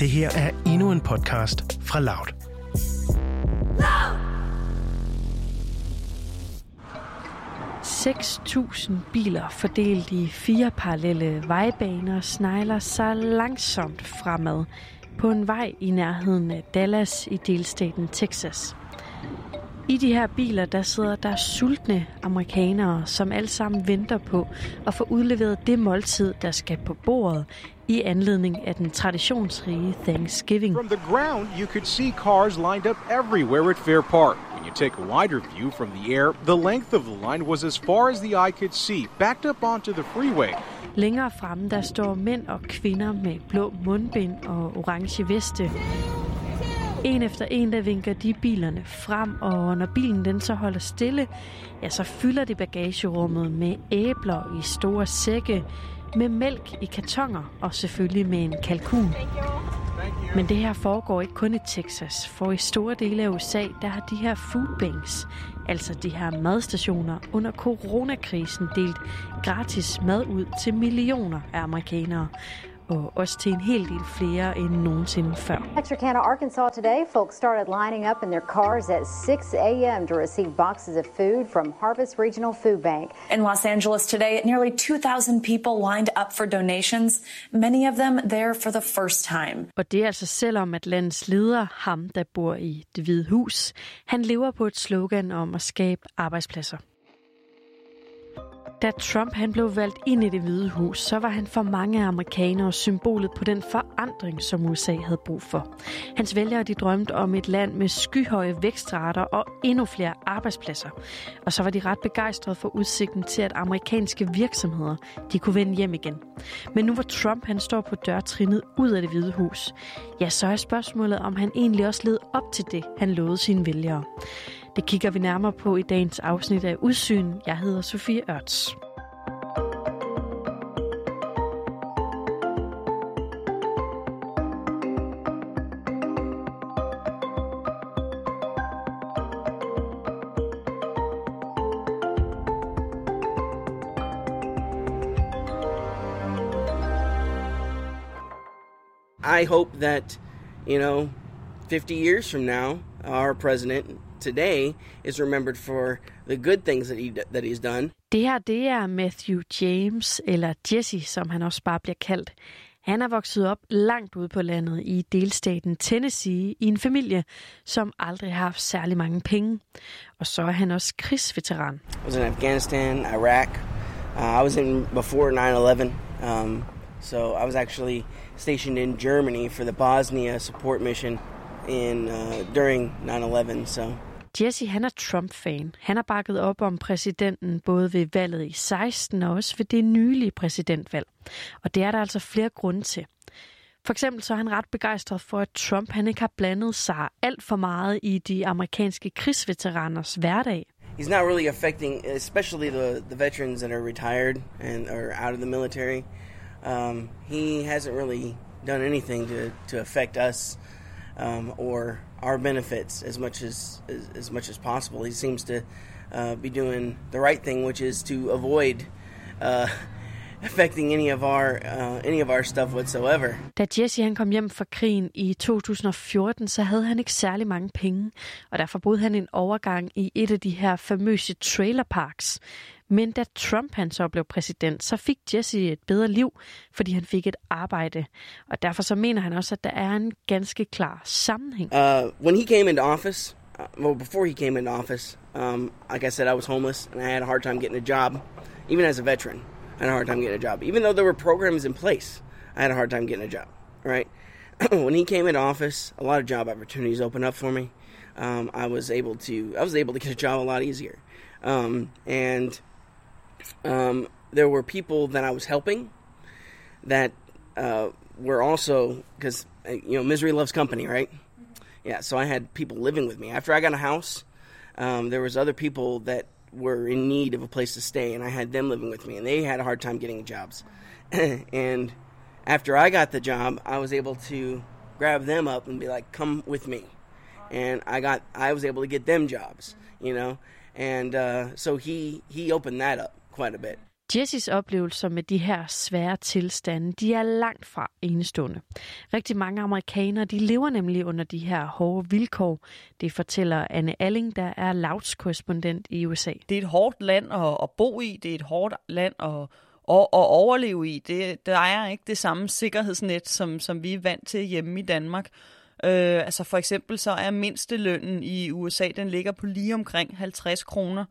Det her er endnu en podcast fra Loud. ...6.000 biler fordelt i fire parallelle vejbaner snegler sig langsomt fremad på en vej i nærheden af Dallas i delstaten Texas. I de her biler, der sidder der sultne amerikanere, som alle sammen venter på at få udleveret det måltid, der skal på bordet i anledning af den traditionsrige Thanksgiving. From the ground, you could see cars lined up everywhere at Fair Park. When you take a wider view from the air, the length of the line was as far as the eye could see, backed up onto the freeway. Længere fremme, der står mænd og kvinder med blå mundbind og orange veste. En efter en, der vinker de bilerne frem, og når bilen den så holder stille, ja, så fylder de bagagerummet med æbler i store sække, med mælk i kartonger og selvfølgelig med en kalkun. Men det her foregår ikke kun i Texas, for i store dele af USA, der har de her food banks, altså de her madstationer, under coronakrisen delt gratis mad ud til millioner af amerikanere og også til en hel del flere end nogensinde før. Texarkana, Arkansas today, folks started lining up in their cars at 6 a.m. to receive boxes of food from Harvest Regional Food Bank. In Los Angeles today, nearly 2,000 people lined up for donations, many of them there for the first time. Og det er altså selvom at landets leder, ham der bor i det hvide hus, han lever på et slogan om at skabe arbejdspladser. Da Trump han blev valgt ind i det hvide hus, så var han for mange amerikanere symbolet på den forandring, som USA havde brug for. Hans vælgere de drømte om et land med skyhøje vækstrater og endnu flere arbejdspladser. Og så var de ret begejstrede for udsigten til, at amerikanske virksomheder de kunne vende hjem igen. Men nu hvor Trump han står på dørtrinnet ud af det hvide hus, ja, så er spørgsmålet, om han egentlig også led op til det, han lovede sine vælgere. Det kigger vi nærmere på i dagens afsnit af Udsyn. Jeg hedder Sofie Ørts. I hope that, you know, 50 years from now, our president today is remembered for the good things that he that he's done. Det her, det er Matthew James, eller Jesse, som han også bare bliver kaldt. Han er vokset op langt ude på landet i delstaten Tennessee i en familie, som aldrig har haft særlig mange penge. Og så er han også krigsveteran. I was in Afghanistan, Iraq. Uh, I was in before 9/11. Um, so I was actually stationed in Germany for the Bosnia support mission in uh, during 9/11. So Jesse han er Trump-fan. Han har bakket op om præsidenten både ved valget i 16 og også ved det nylige præsidentvalg. Og det er der altså flere grunde til. For eksempel så er han ret begejstret for, at Trump han ikke har blandet sig alt for meget i de amerikanske krigsveteraners hverdag. he's not really affecting, especially the the veterans that are retired and are out of the military. Um, he hasn't really done anything to to affect us um, or our benefits as much as, as as much as possible. He seems to uh, be doing the right thing, which is to avoid uh, affecting any of our uh, any of our stuff whatsoever. Da Jesse han kom hjem fra krigen i 2014, så havde han ikke særlig mange penge, og derfor boede han en overgang i et af de her famøse trailerparks. Men da Trump han så blev præsident, så fik Jesse et bedre liv, fordi han fik et arbejde. Og derfor så mener han også, at der er en ganske klar sammenhæng. Uh, when he came into office, uh, well, before he came into office, um, like I said, I was homeless and I had a hard time getting a job, even as a veteran. I had a hard time getting a job, even though there were programs in place. I had a hard time getting a job. Right? when he came into office, a lot of job opportunities opened up for me. Um, I was able to I was able to get a job a lot easier, um, and um, there were people that I was helping that uh, were also because you know misery loves company, right? Yeah, so I had people living with me. After I got a house, um, there was other people that were in need of a place to stay, and I had them living with me, and they had a hard time getting jobs. and after I got the job, I was able to grab them up and be like, "Come with me," and I got I was able to get them jobs, you know, and uh, so he he opened that up quite a bit. Jessys oplevelser med de her svære tilstande, de er langt fra enestående. Rigtig mange amerikanere, de lever nemlig under de her hårde vilkår. Det fortæller Anne Alling, der er Louds korrespondent i USA. Det er et hårdt land at, at bo i, det er et hårdt land at, at, at overleve i. Det, der er ikke det samme sikkerhedsnet, som, som vi er vant til hjemme i Danmark. Øh, altså for eksempel så er mindstelønnen i USA, den ligger på lige omkring 50 kroner.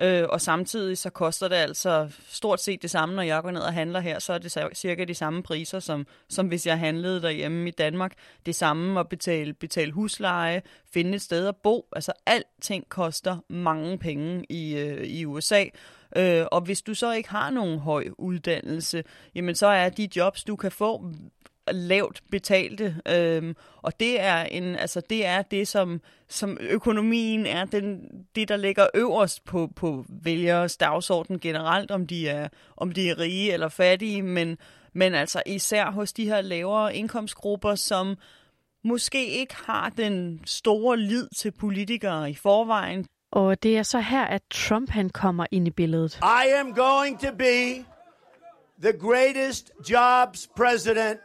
Øh, og samtidig så koster det altså stort set det samme, når jeg går ned og handler her, så er det cirka de samme priser, som, som hvis jeg handlede derhjemme i Danmark. Det samme at betale, betale husleje, finde et sted at bo. Altså alting koster mange penge i, øh, i USA. Øh, og hvis du så ikke har nogen høj uddannelse, jamen så er de jobs, du kan få lavt betalte, øhm, og det er en, altså det er det som som økonomien er den det der ligger øverst på på vælgers dagsorden generelt om de er om de er rige eller fattige, men men altså især hos de her lavere indkomstgrupper som måske ikke har den store lid til politikere i forvejen. Og det er så her at Trump han kommer ind i billedet. I am going to be the greatest jobs president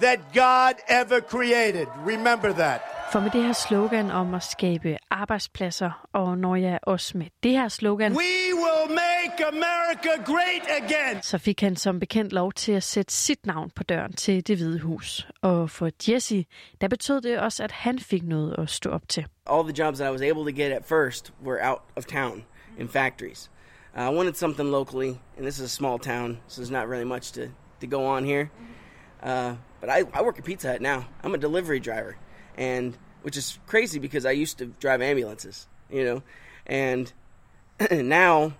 that God ever created. Remember that. For med det her slogan om at skabe arbejdspladser, og når jeg også med det her slogan, We will make America great again. så fik han som bekendt lov til at sætte sit navn på døren til det hvide hus. Og for Jesse, der betød det også, at han fik noget at stå op til. All the jobs that I was able to get at first were out of town in factories. Uh, I wanted something locally, and this is a small town, so there's not really much to, to go on here. Uh, but I, I work at Pizza Hut now. I'm a delivery driver, and which is crazy because I used to drive ambulances, you know, and now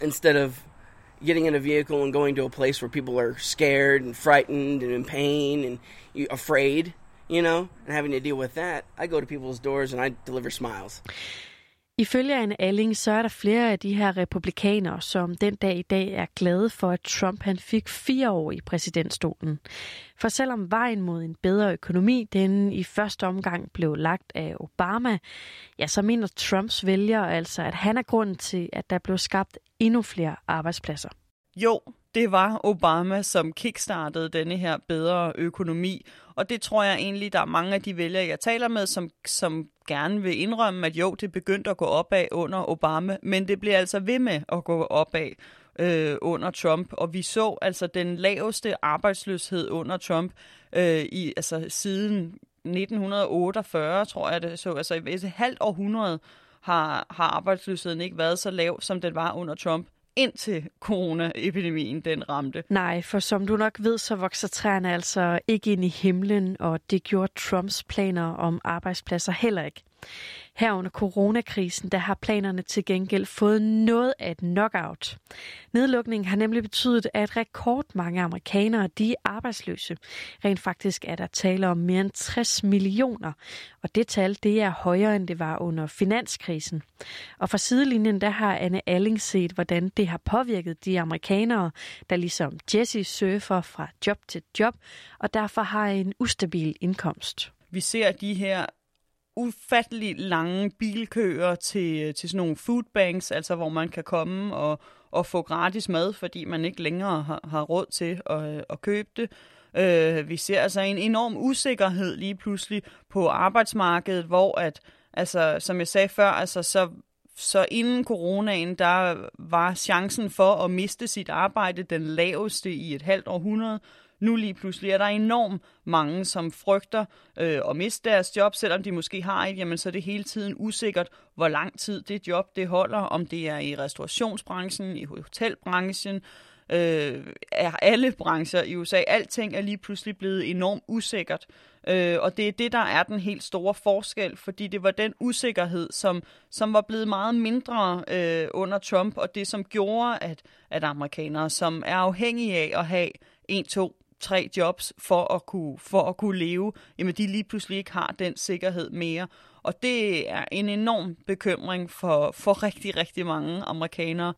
instead of getting in a vehicle and going to a place where people are scared and frightened and in pain and afraid, you know, and having to deal with that, I go to people's doors and I deliver smiles. Ifølge Anne Alling, så er der flere af de her republikanere, som den dag i dag er glade for, at Trump han fik fire år i præsidentstolen. For selvom vejen mod en bedre økonomi, den i første omgang blev lagt af Obama, ja, så mener Trumps vælgere altså, at han er grunden til, at der blev skabt endnu flere arbejdspladser. Jo, det var Obama, som kickstartede denne her bedre økonomi. Og det tror jeg egentlig, der er mange af de vælgere, jeg taler med, som, som gerne vil indrømme, at jo, det begyndte at gå opad under Obama, men det bliver altså ved med at gå opad øh, under Trump. Og vi så altså den laveste arbejdsløshed under Trump øh, i altså siden 1948, tror jeg det så. Altså i et halvt århundrede har, har arbejdsløsheden ikke været så lav, som den var under Trump indtil coronaepidemien den ramte. Nej, for som du nok ved, så vokser træerne altså ikke ind i himlen, og det gjorde Trumps planer om arbejdspladser heller ikke. Her under coronakrisen, der har planerne til gengæld fået noget af et knockout. Nedlukningen har nemlig betydet, at rekordmange amerikanere de er arbejdsløse. Rent faktisk er der tale om mere end 60 millioner, og det tal det er højere end det var under finanskrisen. Og fra sidelinjen der har Anne Alling set, hvordan det har påvirket de amerikanere, der ligesom Jesse surfer fra job til job, og derfor har en ustabil indkomst. Vi ser de her ufattelig lange bilkøer til, til sådan nogle foodbanks, altså hvor man kan komme og, og få gratis mad, fordi man ikke længere har, har råd til at, at købe det. Øh, vi ser altså en enorm usikkerhed lige pludselig på arbejdsmarkedet, hvor at, altså, som jeg sagde før, altså, så, så inden coronaen, der var chancen for at miste sit arbejde den laveste i et halvt århundrede, nu lige pludselig er der enormt mange, som frygter øh, at miste deres job, selvom de måske har et, jamen så er det hele tiden usikkert, hvor lang tid det job det holder, om det er i restaurationsbranchen, i hotelbranchen, øh, er alle brancher i USA. Alting er lige pludselig blevet enormt usikkert. Øh, og det er det, der er den helt store forskel, fordi det var den usikkerhed, som, som var blevet meget mindre øh, under Trump, og det som gjorde, at, at amerikanere, som er afhængige af at have en, to, tre jobs for at kunne, for at kunne leve, jamen de lige pludselig ikke har den sikkerhed mere. Og det er en enorm bekymring for, for rigtig, rigtig mange amerikanere.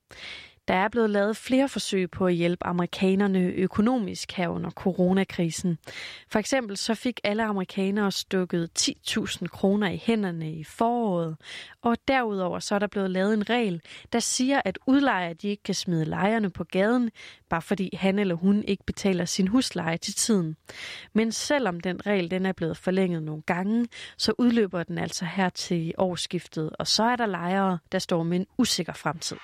Der er blevet lavet flere forsøg på at hjælpe amerikanerne økonomisk her under coronakrisen. For eksempel så fik alle amerikanere stukket 10.000 kroner i hænderne i foråret, og derudover så er der blevet lavet en regel, der siger, at udlejere de ikke kan smide lejerne på gaden, bare fordi han eller hun ikke betaler sin husleje til tiden. Men selvom den regel den er blevet forlænget nogle gange, så udløber den altså her til årsskiftet, og så er der lejere, der står med en usikker fremtid.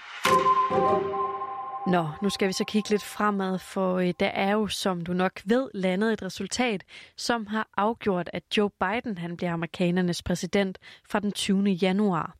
Nå, nu skal vi så kigge lidt fremad, for øh, der er jo, som du nok ved, landet et resultat, som har afgjort, at Joe Biden han bliver amerikanernes præsident fra den 20. januar.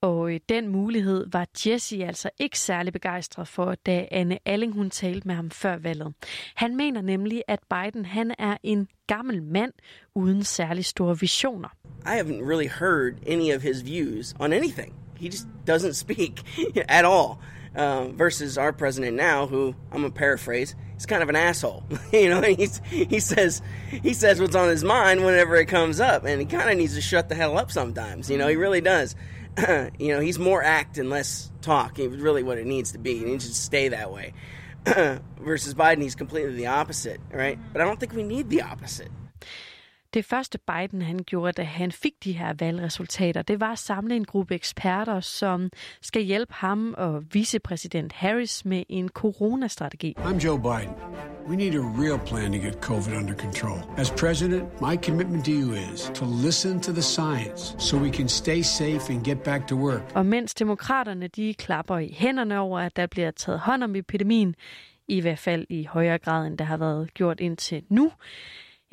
Og øh, den mulighed var Jesse altså ikke særlig begejstret for, da Anne Alling hun talte med ham før valget. Han mener nemlig, at Biden han er en gammel mand uden særlig store visioner. I haven't really heard any of his views on anything. He just doesn't speak at all. Uh, versus our president now, who I'm gonna paraphrase, he's kind of an asshole. you know, he's he says he says what's on his mind whenever it comes up, and he kind of needs to shut the hell up sometimes. You know, he really does. you know, he's more act and less talk. It's really what it needs to be. It needs to stay that way. versus Biden, he's completely the opposite, right? But I don't think we need the opposite. Det første Biden han gjorde, da han fik de her valgresultater, det var at samle en gruppe eksperter, som skal hjælpe ham og vicepræsident Harris med en coronastrategi. I'm Joe Biden. We need a real plan to get COVID under control. As president, my commitment to you is to listen to the science so we can stay safe and get back to work. Og mens demokraterne de klapper i hænderne over, at der bliver taget hånd om epidemien, i hvert fald i højere grad, end der har været gjort indtil nu,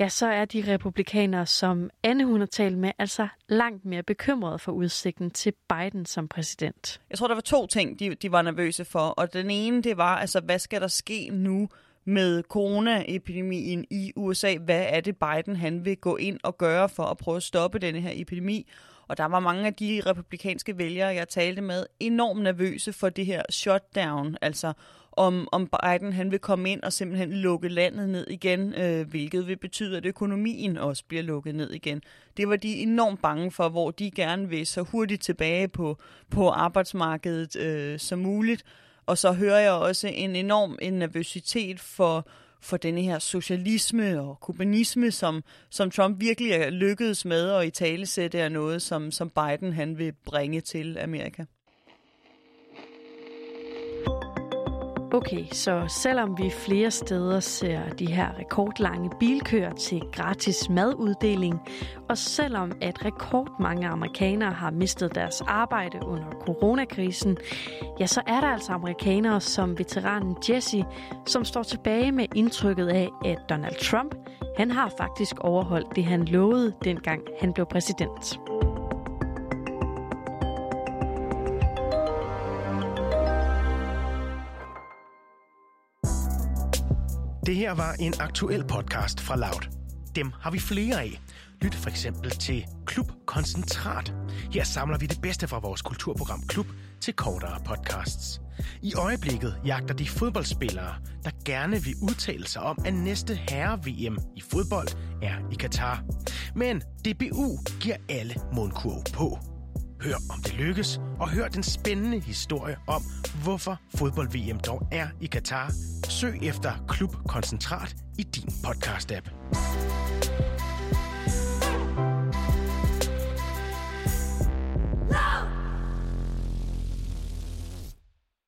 ja, så er de republikanere, som Anne hun har talt med, altså langt mere bekymrede for udsigten til Biden som præsident. Jeg tror, der var to ting, de, de var nervøse for. Og den ene, det var, altså, hvad skal der ske nu med coronaepidemien i USA? Hvad er det, Biden han vil gå ind og gøre for at prøve at stoppe denne her epidemi? Og der var mange af de republikanske vælgere, jeg talte med, enormt nervøse for det her shutdown, altså om, om Biden han vil komme ind og simpelthen lukke landet ned igen, øh, hvilket vil betyde, at økonomien også bliver lukket ned igen. Det var de enormt bange for, hvor de gerne vil så hurtigt tilbage på, på arbejdsmarkedet øh, som muligt. Og så hører jeg også en enorm en nervøsitet for, for denne her socialisme og kommunisme, som, som Trump virkelig er lykkedes med at i tale sætte er noget, som, som Biden han vil bringe til Amerika. Okay, så selvom vi flere steder ser de her rekordlange bilkøer til gratis maduddeling, og selvom at rekordmange amerikanere har mistet deres arbejde under coronakrisen, ja, så er der altså amerikanere som veteranen Jesse, som står tilbage med indtrykket af, at Donald Trump, han har faktisk overholdt det, han lovede, dengang han blev præsident. Det her var en aktuel podcast fra Loud. Dem har vi flere af. Lyt for eksempel til Klub Koncentrat. Her samler vi det bedste fra vores kulturprogram Klub til kortere podcasts. I øjeblikket jagter de fodboldspillere, der gerne vil udtale sig om, at næste herre-VM i fodbold er i Katar. Men DBU giver alle mundkurv på. Hør om det lykkes, og hør den spændende historie om, hvorfor fodbold-VM dog er i Katar. Søg efter Klub Koncentrat i din podcast-app.